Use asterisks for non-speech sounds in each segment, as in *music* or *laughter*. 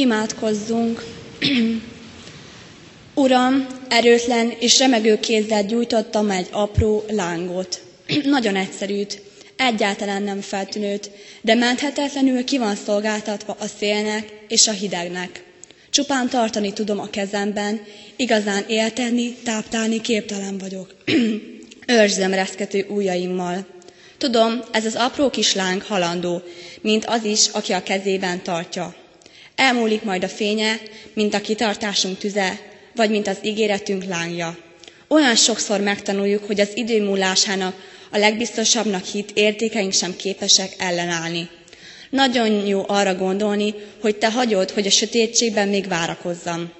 Imádkozzunk! *clears throat* Uram, erőtlen és remegő kézzel gyújtottam egy apró lángot. *clears throat* Nagyon egyszerűt, egyáltalán nem feltűnőt, de menthetetlenül ki van szolgáltatva a szélnek és a hidegnek. Csupán tartani tudom a kezemben, igazán élteni, táptálni képtelen vagyok. *clears throat* Őrzem reszkető ujjaimmal. Tudom, ez az apró kis láng halandó, mint az is, aki a kezében tartja. Elmúlik majd a fénye, mint a kitartásunk tüze, vagy mint az ígéretünk lángja. Olyan sokszor megtanuljuk, hogy az idő múlásának a legbiztosabbnak hit értékeink sem képesek ellenállni. Nagyon jó arra gondolni, hogy te hagyod, hogy a sötétségben még várakozzam.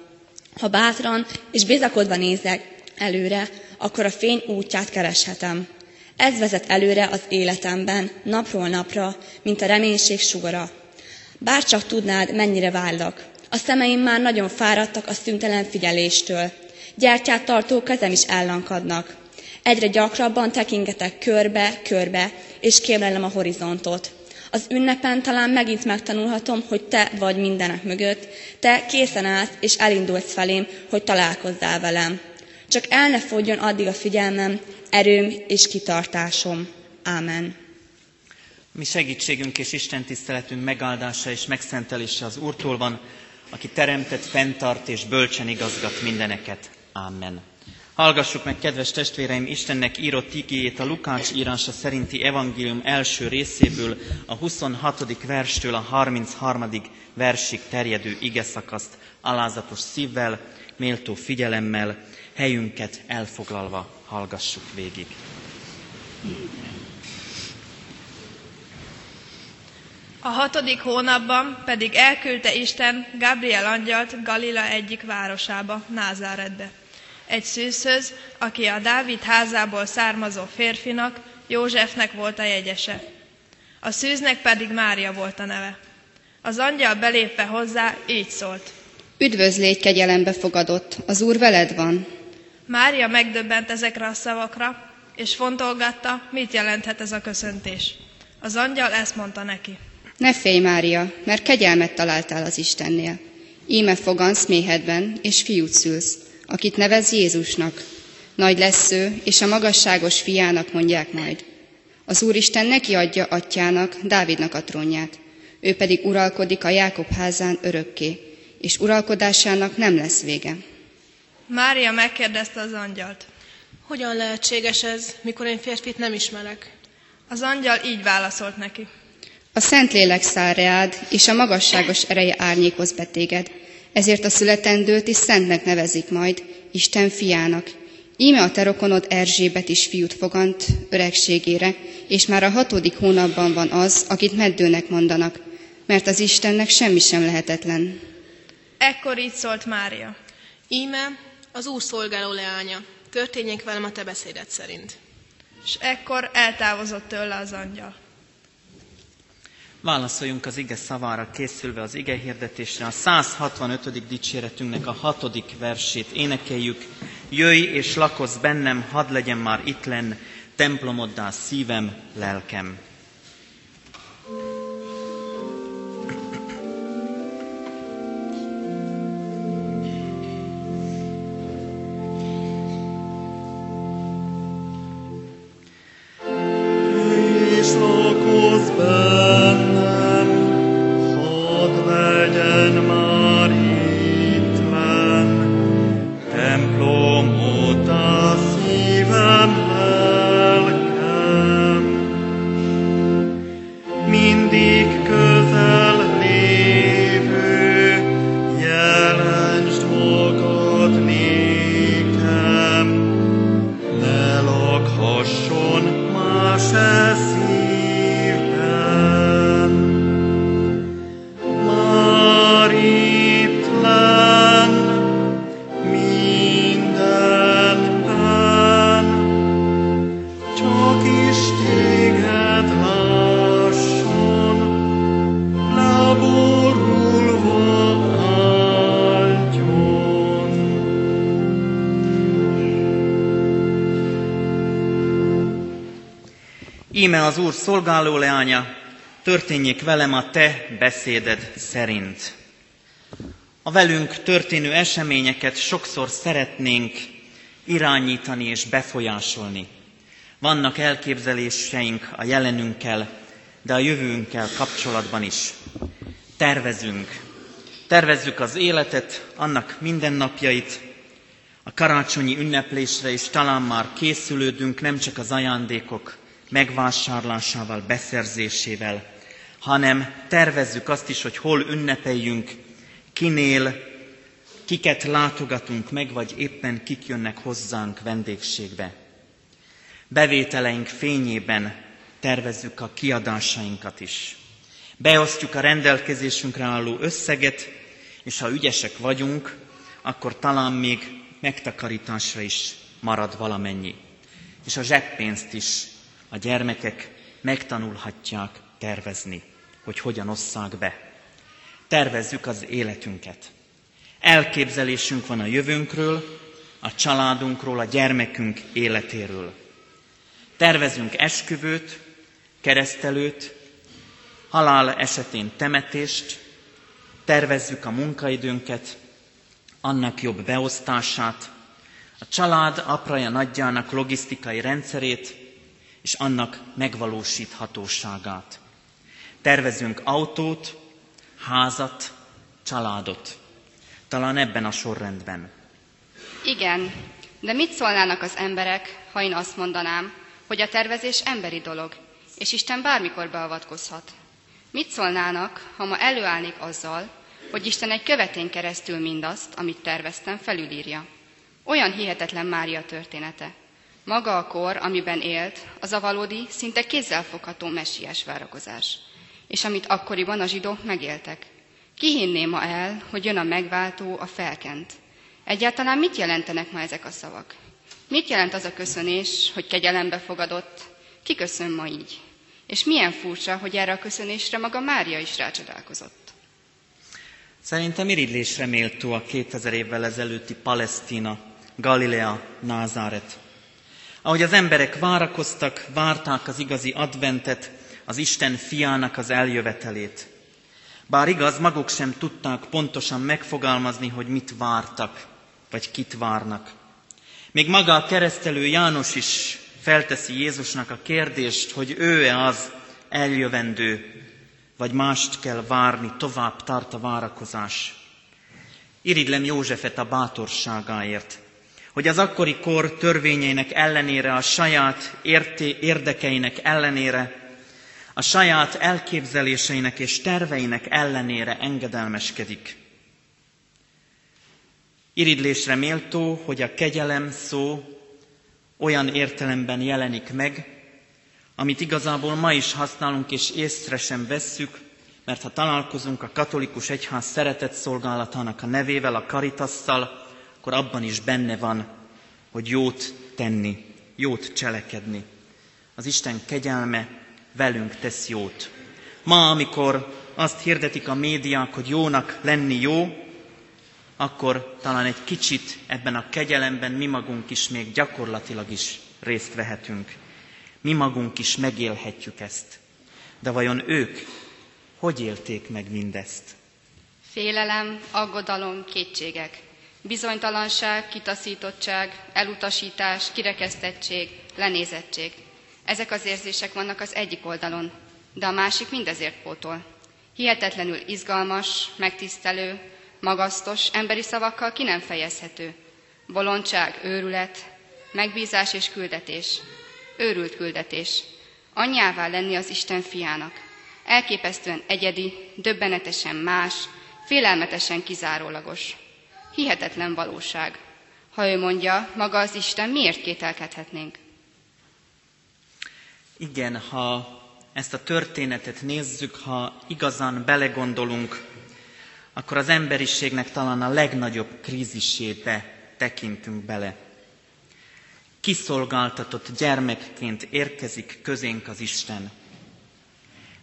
Ha bátran és bizakodva nézek előre, akkor a fény útját kereshetem. Ez vezet előre az életemben, napról napra, mint a reménység sugara. Bárcsak tudnád, mennyire vállak. A szemeim már nagyon fáradtak a szüntelen figyeléstől. Gyertyát tartó kezem is ellankadnak. Egyre gyakrabban tekingetek körbe-körbe, és kémlelem a horizontot. Az ünnepen talán megint megtanulhatom, hogy te vagy mindenek mögött, te készen állsz és elindulsz felém, hogy találkozzál velem. Csak el ne fogjon addig a figyelmem, erőm és kitartásom. Ámen. Mi segítségünk és Isten tiszteletünk megáldása és megszentelése az Úrtól van, aki teremtett, fenntart és bölcsen igazgat mindeneket. Amen. Hallgassuk meg, kedves testvéreim, Istennek írott igéjét a Lukács írása szerinti evangélium első részéből, a 26. verstől a 33. versig terjedő ige szakaszt alázatos szívvel, méltó figyelemmel, helyünket elfoglalva hallgassuk végig. A hatodik hónapban pedig elküldte Isten Gabriel angyalt Galila egyik városába, Názáretbe. Egy szűzhöz, aki a Dávid házából származó férfinak, Józsefnek volt a jegyese. A szűznek pedig Mária volt a neve. Az angyal belépve hozzá így szólt. Üdvözlégy kegyelembe fogadott, az Úr veled van. Mária megdöbbent ezekre a szavakra, és fontolgatta, mit jelenthet ez a köszöntés. Az angyal ezt mondta neki. Ne félj, Mária, mert kegyelmet találtál az Istennél. Íme fogansz méhedben, és fiút szülsz, akit nevez Jézusnak. Nagy lesz ő, és a magasságos fiának mondják majd. Az Úristen neki adja atyának, Dávidnak a trónját. Ő pedig uralkodik a Jákob házán örökké, és uralkodásának nem lesz vége. Mária megkérdezte az angyalt. Hogyan lehetséges ez, mikor én férfit nem ismerek? Az angyal így válaszolt neki. A Szentlélek száll reád, és a magasságos ereje árnyékoz betéged, ezért a születendőt is szentnek nevezik majd, Isten fiának. Íme a te rokonod Erzsébet is fiút fogant öregségére, és már a hatodik hónapban van az, akit meddőnek mondanak, mert az Istennek semmi sem lehetetlen. Ekkor így szólt Mária. Íme az Úr szolgáló leánya, történjék velem a te beszédet szerint. És ekkor eltávozott tőle az angyal. Válaszoljunk az ige szavára készülve az ige hirdetésre. A 165. dicséretünknek a hatodik versét énekeljük. Jöjj és lakozz bennem, hadd legyen már itt lenn, templomoddá szívem, lelkem. schon marschen. Az Úr szolgáló leánya, történjék velem a te beszéded szerint. A velünk történő eseményeket sokszor szeretnénk irányítani és befolyásolni. Vannak elképzeléseink a jelenünkkel, de a jövőnkkel kapcsolatban is. Tervezünk. Tervezzük az életet, annak mindennapjait, a karácsonyi ünneplésre is talán már készülődünk, nem csak az ajándékok megvásárlásával, beszerzésével, hanem tervezzük azt is, hogy hol ünnepeljünk, kinél, kiket látogatunk meg, vagy éppen kik jönnek hozzánk vendégségbe. Bevételeink fényében tervezzük a kiadásainkat is. Beosztjuk a rendelkezésünkre álló összeget, és ha ügyesek vagyunk, akkor talán még megtakarításra is marad valamennyi. És a zseppénzt is a gyermekek megtanulhatják tervezni, hogy hogyan osszák be. Tervezzük az életünket. Elképzelésünk van a jövőnkről, a családunkról, a gyermekünk életéről. Tervezünk esküvőt, keresztelőt, halál esetén temetést, tervezzük a munkaidőnket, annak jobb beosztását, a család apraja nagyjának logisztikai rendszerét és annak megvalósíthatóságát. Tervezünk autót, házat, családot. Talán ebben a sorrendben. Igen, de mit szólnának az emberek, ha én azt mondanám, hogy a tervezés emberi dolog, és Isten bármikor beavatkozhat? Mit szólnának, ha ma előállnék azzal, hogy Isten egy követén keresztül mindazt, amit terveztem, felülírja? Olyan hihetetlen Mária története. Maga a kor, amiben élt, az a valódi, szinte kézzelfogható messiás várakozás. És amit akkoriban a zsidók megéltek. Ki hinné ma el, hogy jön a megváltó, a felkent? Egyáltalán mit jelentenek ma ezek a szavak? Mit jelent az a köszönés, hogy kegyelembe fogadott? Ki köszön ma így? És milyen furcsa, hogy erre a köszönésre maga Mária is rácsodálkozott. Szerintem irigylésre méltó a 2000 évvel ezelőtti Palesztina, Galilea, Názáret. Ahogy az emberek várakoztak, várták az igazi adventet, az Isten fiának az eljövetelét. Bár igaz, maguk sem tudták pontosan megfogalmazni, hogy mit vártak, vagy kit várnak. Még maga a keresztelő János is felteszi Jézusnak a kérdést, hogy ő-e az eljövendő, vagy mást kell várni, tovább tart a várakozás. Iridlem Józsefet a bátorságáért, hogy az akkori kor törvényeinek ellenére, a saját érté, érdekeinek ellenére, a saját elképzeléseinek és terveinek ellenére engedelmeskedik. Iridlésre méltó, hogy a kegyelem szó olyan értelemben jelenik meg, amit igazából ma is használunk és észre sem vesszük, mert ha találkozunk a katolikus egyház szeretett szolgálatának a nevével, a karitasszal, akkor abban is benne van, hogy jót tenni, jót cselekedni. Az Isten kegyelme velünk tesz jót. Ma, amikor azt hirdetik a médiák, hogy jónak lenni jó, akkor talán egy kicsit ebben a kegyelemben mi magunk is még gyakorlatilag is részt vehetünk. Mi magunk is megélhetjük ezt. De vajon ők hogy élték meg mindezt? Félelem, aggodalom, kétségek, bizonytalanság, kitaszítottság, elutasítás, kirekesztettség, lenézettség. Ezek az érzések vannak az egyik oldalon, de a másik mindezért pótol. Hihetetlenül izgalmas, megtisztelő, magasztos, emberi szavakkal ki nem fejezhető. Bolondság, őrület, megbízás és küldetés. Őrült küldetés. Anyjává lenni az Isten fiának. Elképesztően egyedi, döbbenetesen más, félelmetesen kizárólagos. Hihetetlen valóság. Ha ő mondja, maga az Isten, miért kételkedhetnénk? Igen, ha ezt a történetet nézzük, ha igazán belegondolunk, akkor az emberiségnek talán a legnagyobb krízisébe tekintünk bele. Kiszolgáltatott gyermekként érkezik közénk az Isten.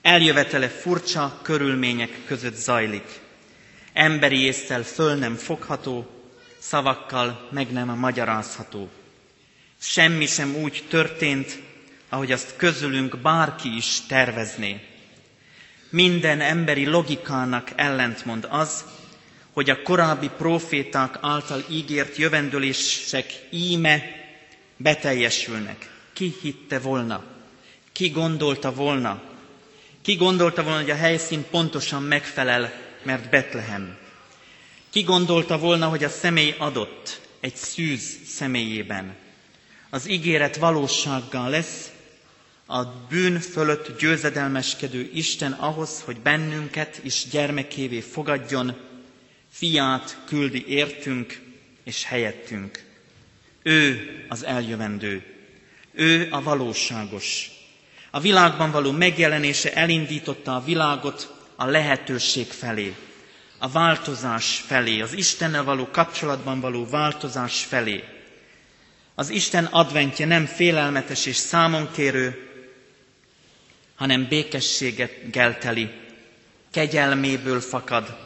Eljövetele furcsa körülmények között zajlik. Emberi észszel föl nem fogható, szavakkal meg nem magyarázható. Semmi sem úgy történt, ahogy azt közülünk bárki is tervezné. Minden emberi logikának ellentmond az, hogy a korábbi proféták által ígért jövendőlések íme beteljesülnek. Ki hitte volna? Ki gondolta volna? Ki gondolta volna, hogy a helyszín pontosan megfelel, mert Betlehem? Ki gondolta volna, hogy a személy adott egy szűz személyében? Az ígéret valósággal lesz, a bűn fölött győzedelmeskedő Isten ahhoz, hogy bennünket is gyermekévé fogadjon, fiát küldi értünk és helyettünk. Ő az eljövendő, ő a valóságos. A világban való megjelenése elindította a világot a lehetőség felé, a változás felé, az Istennel való kapcsolatban való változás felé. Az Isten adventje nem félelmetes és számonkérő, hanem békességet gelteli, kegyelméből fakad.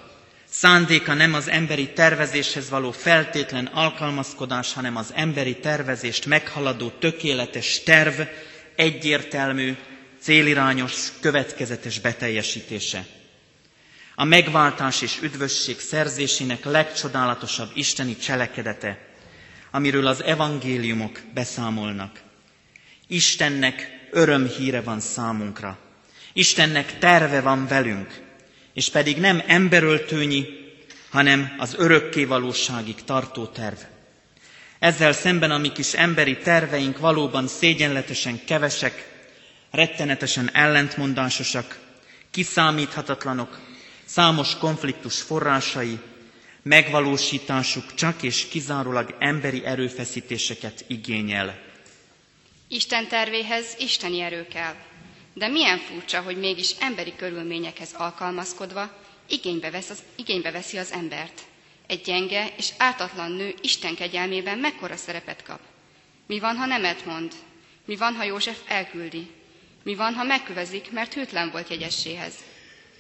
Szándéka nem az emberi tervezéshez való feltétlen alkalmazkodás, hanem az emberi tervezést meghaladó tökéletes terv, egyértelmű, célirányos, következetes beteljesítése. A megváltás és üdvösség szerzésének legcsodálatosabb isteni cselekedete, amiről az evangéliumok beszámolnak. Istennek örömhíre van számunkra. Istennek terve van velünk, és pedig nem emberöltőnyi, hanem az örökké valóságig tartó terv. Ezzel szemben a mi kis emberi terveink valóban szégyenletesen kevesek, rettenetesen ellentmondásosak, kiszámíthatatlanok, számos konfliktus forrásai, megvalósításuk csak és kizárólag emberi erőfeszítéseket igényel. Isten tervéhez isteni erő kell. De milyen furcsa, hogy mégis emberi körülményekhez alkalmazkodva igénybe, vesz az, igénybe veszi az embert. Egy gyenge és ártatlan nő Isten kegyelmében mekkora szerepet kap. Mi van, ha nemet mond? Mi van, ha József elküldi? Mi van, ha megkövezik, mert hűtlen volt jegyesséhez?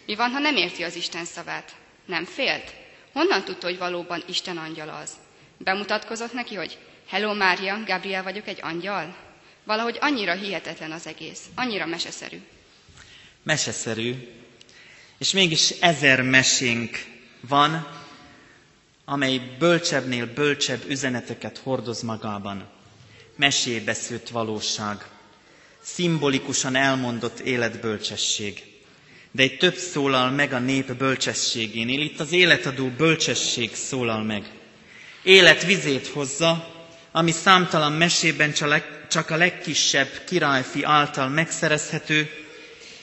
Mi van, ha nem érti az Isten szavát? Nem félt? Honnan tudta, hogy valóban Isten angyala az? Bemutatkozott neki, hogy Hello Mária, Gabriel vagyok, egy angyal? Valahogy annyira hihetetlen az egész, annyira meseszerű. Meseszerű, és mégis ezer mesénk van, amely bölcsebbnél bölcsebb üzeneteket hordoz magában. Mesébe szőtt valóság, szimbolikusan elmondott életbölcsesség. De egy több szólal meg a nép bölcsességénél, itt az életadó bölcsesség szólal meg. Élet vizét hozza, ami számtalan mesében csak a legkisebb királyfi által megszerezhető,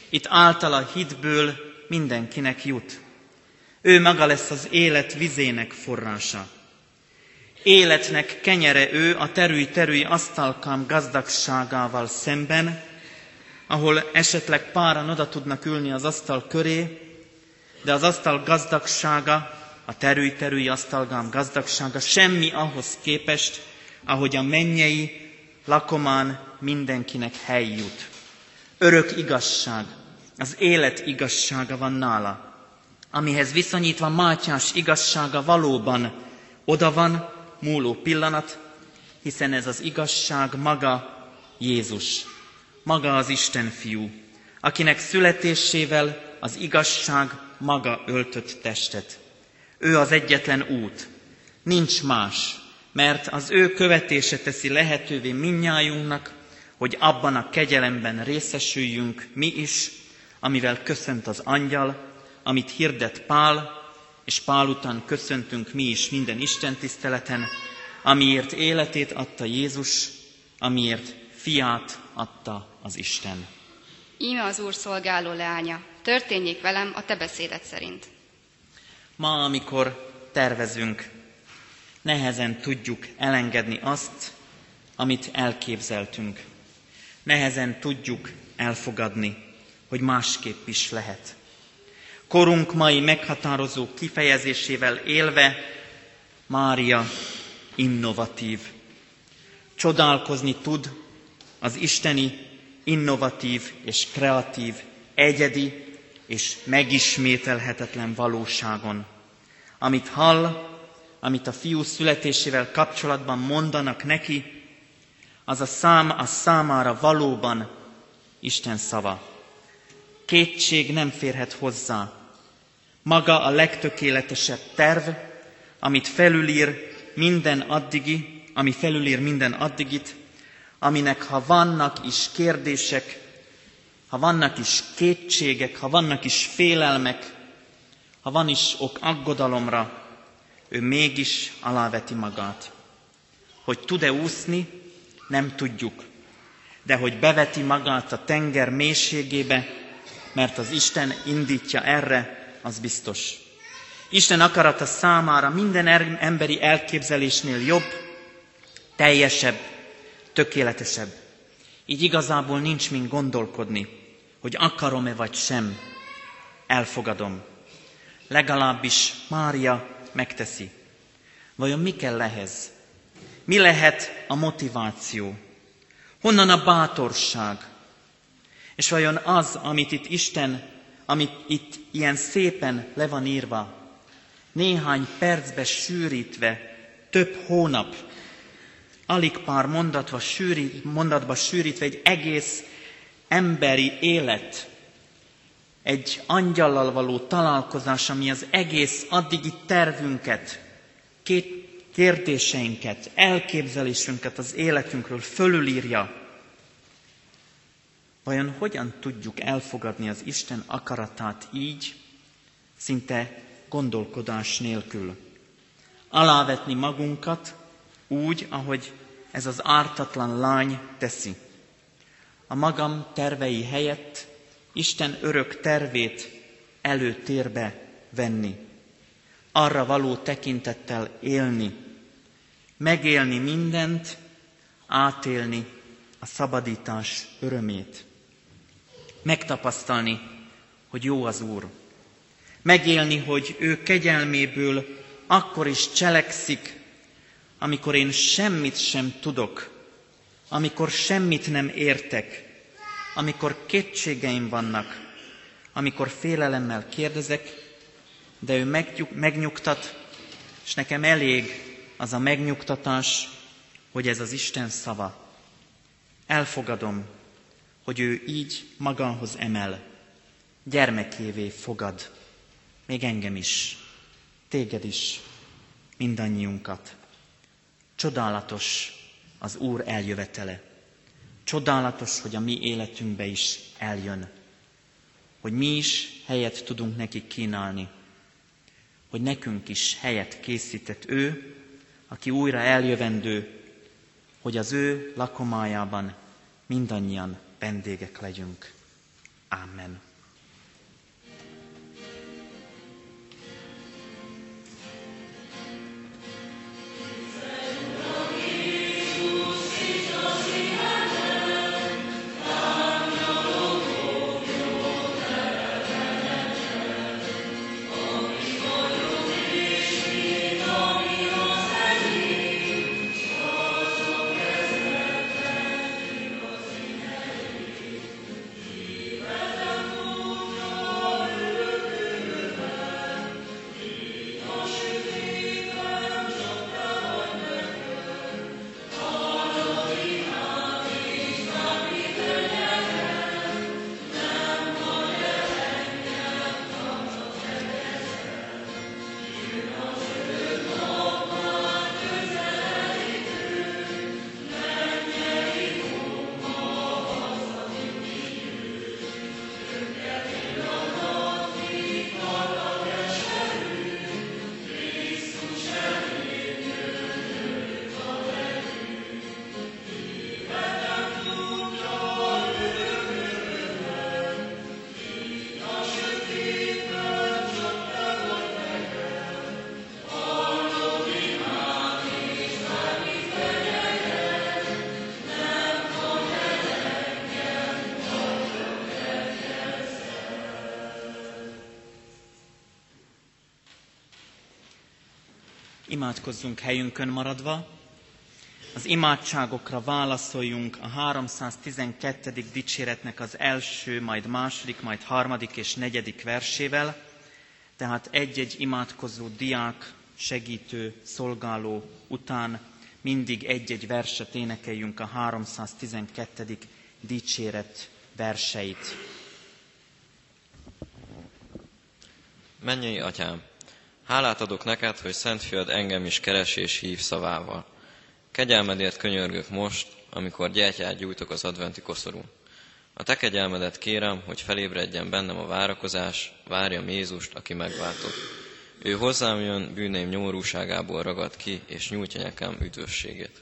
itt általa hitből mindenkinek jut. Ő maga lesz az élet vizének forrása. Életnek kenyere ő a terüly-terüly asztalkám gazdagságával szemben, ahol esetleg páran oda tudnak ülni az asztal köré, de az asztal gazdagsága, a terüly-terüly asztalgám gazdagsága semmi ahhoz képest, ahogy a mennyei lakomán mindenkinek hely jut. Örök igazság, az élet igazsága van nála, amihez viszonyítva Mátyás igazsága valóban oda van, múló pillanat, hiszen ez az igazság maga Jézus, maga az Isten fiú, akinek születésével az igazság maga öltött testet. Ő az egyetlen út, nincs más, mert az ő követése teszi lehetővé minnyájunknak, hogy abban a kegyelemben részesüljünk mi is, amivel köszönt az angyal, amit hirdet Pál, és Pál után köszöntünk mi is minden Isten tiszteleten, amiért életét adta Jézus, amiért fiát adta az Isten. Íme az Úr szolgáló leánya, történjék velem a te beszédet szerint. Ma, amikor tervezünk nehezen tudjuk elengedni azt, amit elképzeltünk. Nehezen tudjuk elfogadni, hogy másképp is lehet. Korunk mai meghatározó kifejezésével élve Mária innovatív. Csodálkozni tud az isteni innovatív és kreatív, egyedi és megismételhetetlen valóságon. Amit hall, amit a fiú születésével kapcsolatban mondanak neki, az a szám a számára valóban Isten szava. Kétség nem férhet hozzá. Maga a legtökéletesebb terv, amit felülír minden addigi, ami felülír minden addigit, aminek ha vannak is kérdések, ha vannak is kétségek, ha vannak is félelmek, ha van is ok aggodalomra, ő mégis aláveti magát. Hogy tud-e úszni, nem tudjuk. De hogy beveti magát a tenger mélységébe, mert az Isten indítja erre, az biztos. Isten akarata számára minden er- emberi elképzelésnél jobb, teljesebb, tökéletesebb. Így igazából nincs mind gondolkodni, hogy akarom-e vagy sem, elfogadom. Legalábbis Mária megteszi. Vajon mi kell ehhez? Mi lehet a motiváció? Honnan a bátorság? És vajon az, amit itt Isten, amit itt ilyen szépen le van írva, néhány percbe sűrítve, több hónap, alig pár mondatba, sűrít, mondatba sűrítve egy egész emberi élet, egy angyallal való találkozás, ami az egész addigi tervünket, két kérdéseinket, elképzelésünket az életünkről fölülírja. Vajon hogyan tudjuk elfogadni az Isten akaratát így, szinte gondolkodás nélkül? Alávetni magunkat úgy, ahogy ez az ártatlan lány teszi. A magam tervei helyett Isten örök tervét előtérbe venni. Arra való tekintettel élni, megélni mindent, átélni a szabadítás örömét. Megtapasztalni, hogy jó az Úr. Megélni, hogy ő kegyelméből akkor is cselekszik, amikor én semmit sem tudok, amikor semmit nem értek, amikor kétségeim vannak, amikor félelemmel kérdezek, de ő megnyugtat, és nekem elég az a megnyugtatás, hogy ez az Isten szava. Elfogadom, hogy ő így magához emel, gyermekévé fogad, még engem is, téged is, mindannyiunkat. Csodálatos az Úr eljövetele. Csodálatos, hogy a mi életünkbe is eljön. Hogy mi is helyet tudunk neki kínálni. Hogy nekünk is helyet készített ő, aki újra eljövendő, hogy az ő lakomájában mindannyian vendégek legyünk. Amen. Imádkozzunk helyünkön maradva, az imádságokra válaszoljunk a 312. dicséretnek az első, majd második, majd harmadik és negyedik versével, tehát egy-egy imádkozó diák, segítő, szolgáló után mindig egy-egy verset énekeljünk a 312. dicséret verseit. Mennyei atyám, hálát adok neked, hogy szent fiad engem is keres és hív szavával. Kegyelmedért könyörgök most, amikor gyertyát gyújtok az adventi koszorú. A te kegyelmedet kérem, hogy felébredjen bennem a várakozás, várjam Jézust, aki megváltott. Ő hozzám jön, bűneim nyomorúságából ragad ki, és nyújtja nekem üdvösségét.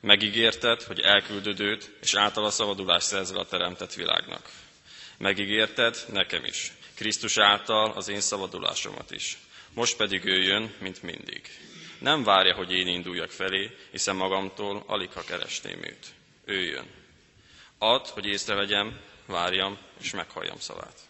Megígérted, hogy elküldöd őt, és általa szabadulást szerzel a teremtett világnak. Megígérted nekem is, Krisztus által az én szabadulásomat is. Most pedig ő jön, mint mindig. Nem várja, hogy én induljak felé, hiszen magamtól alig ha keresném őt. Ő jön. Ad, hogy észrevegyem, várjam és meghalljam szavát.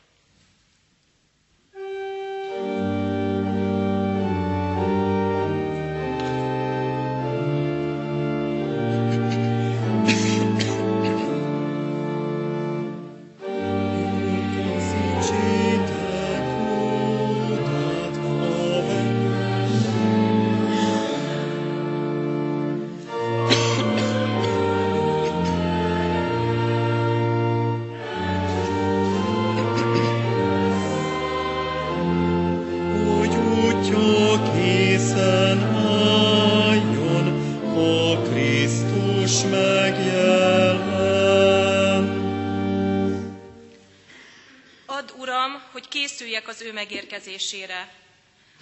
Ő megérkezésére.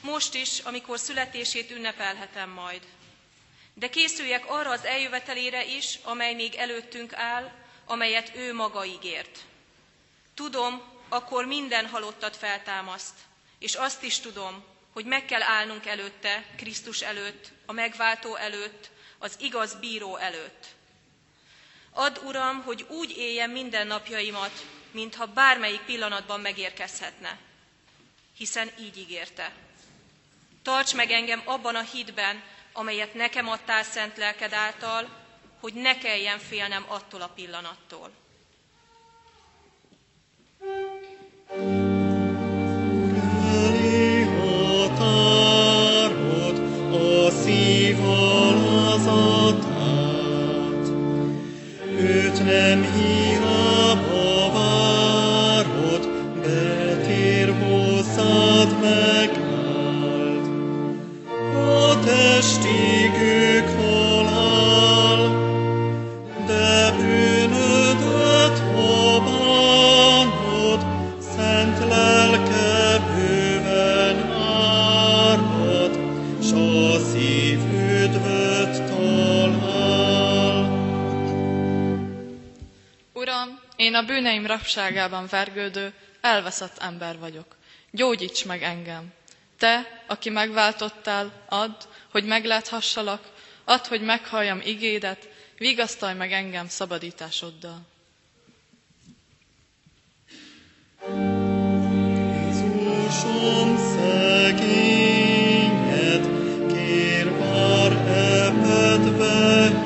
Most is, amikor születését ünnepelhetem majd. De készüljek arra az eljövetelére is, amely még előttünk áll, amelyet ő maga ígért. Tudom, akkor minden halottat feltámaszt, és azt is tudom, hogy meg kell állnunk előtte, Krisztus előtt, a megváltó előtt, az igaz bíró előtt. Add, Uram, hogy úgy éljem minden napjaimat, mintha bármelyik pillanatban megérkezhetne hiszen így ígérte. Tarts meg engem abban a hitben, amelyet nekem adtál szent lelked által, hogy ne kelljen félnem attól a pillanattól. nem hiába Uram, én a bűneim rabságában vergődő, elveszett ember vagyok. Gyógyíts meg engem. Te, aki megváltottál, add, hogy megláthassalak, add, hogy meghalljam igédet, vigasztalj meg engem szabadításoddal. Jézusom szegényed, kér már ebedbe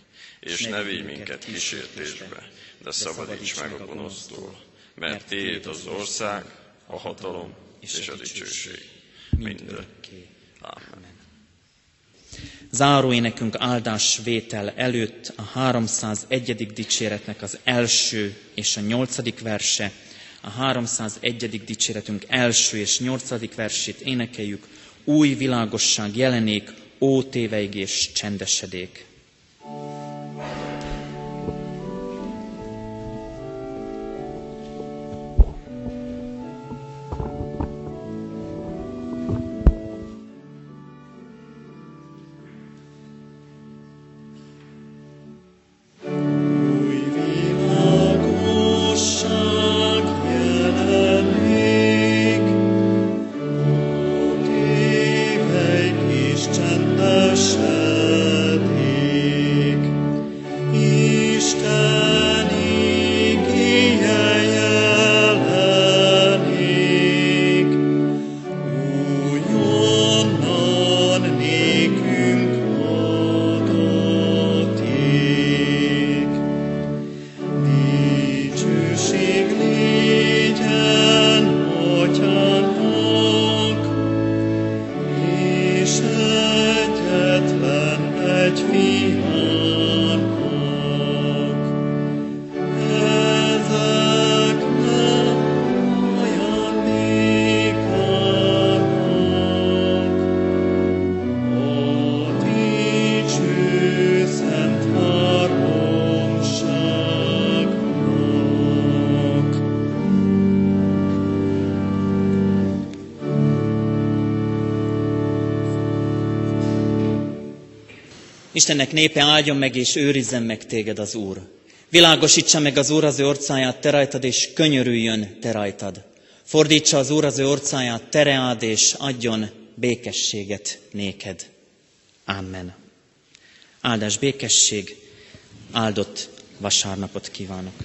És ne vigy minket kísértésbe, de szabadíts meg a gonosztól, mert Tiéd az ország, a hatalom és a dicsőség mindörökké. Amen. Záró énekünk áldásvétel előtt a 301. dicséretnek az első és a nyolcadik verse, a 301. dicséretünk első és nyolcadik versét énekeljük, új világosság jelenék, ó téveig és csendesedék. Új Istennek népe áldjon meg és őrizzen meg téged az Úr. Világosítsa meg az Úr az ő orcáját te rajtad, és könyörüljön te rajtad. Fordítsa az Úr az ő orcáját te reád, és adjon békességet néked. Amen. Áldás békesség, áldott vasárnapot kívánok.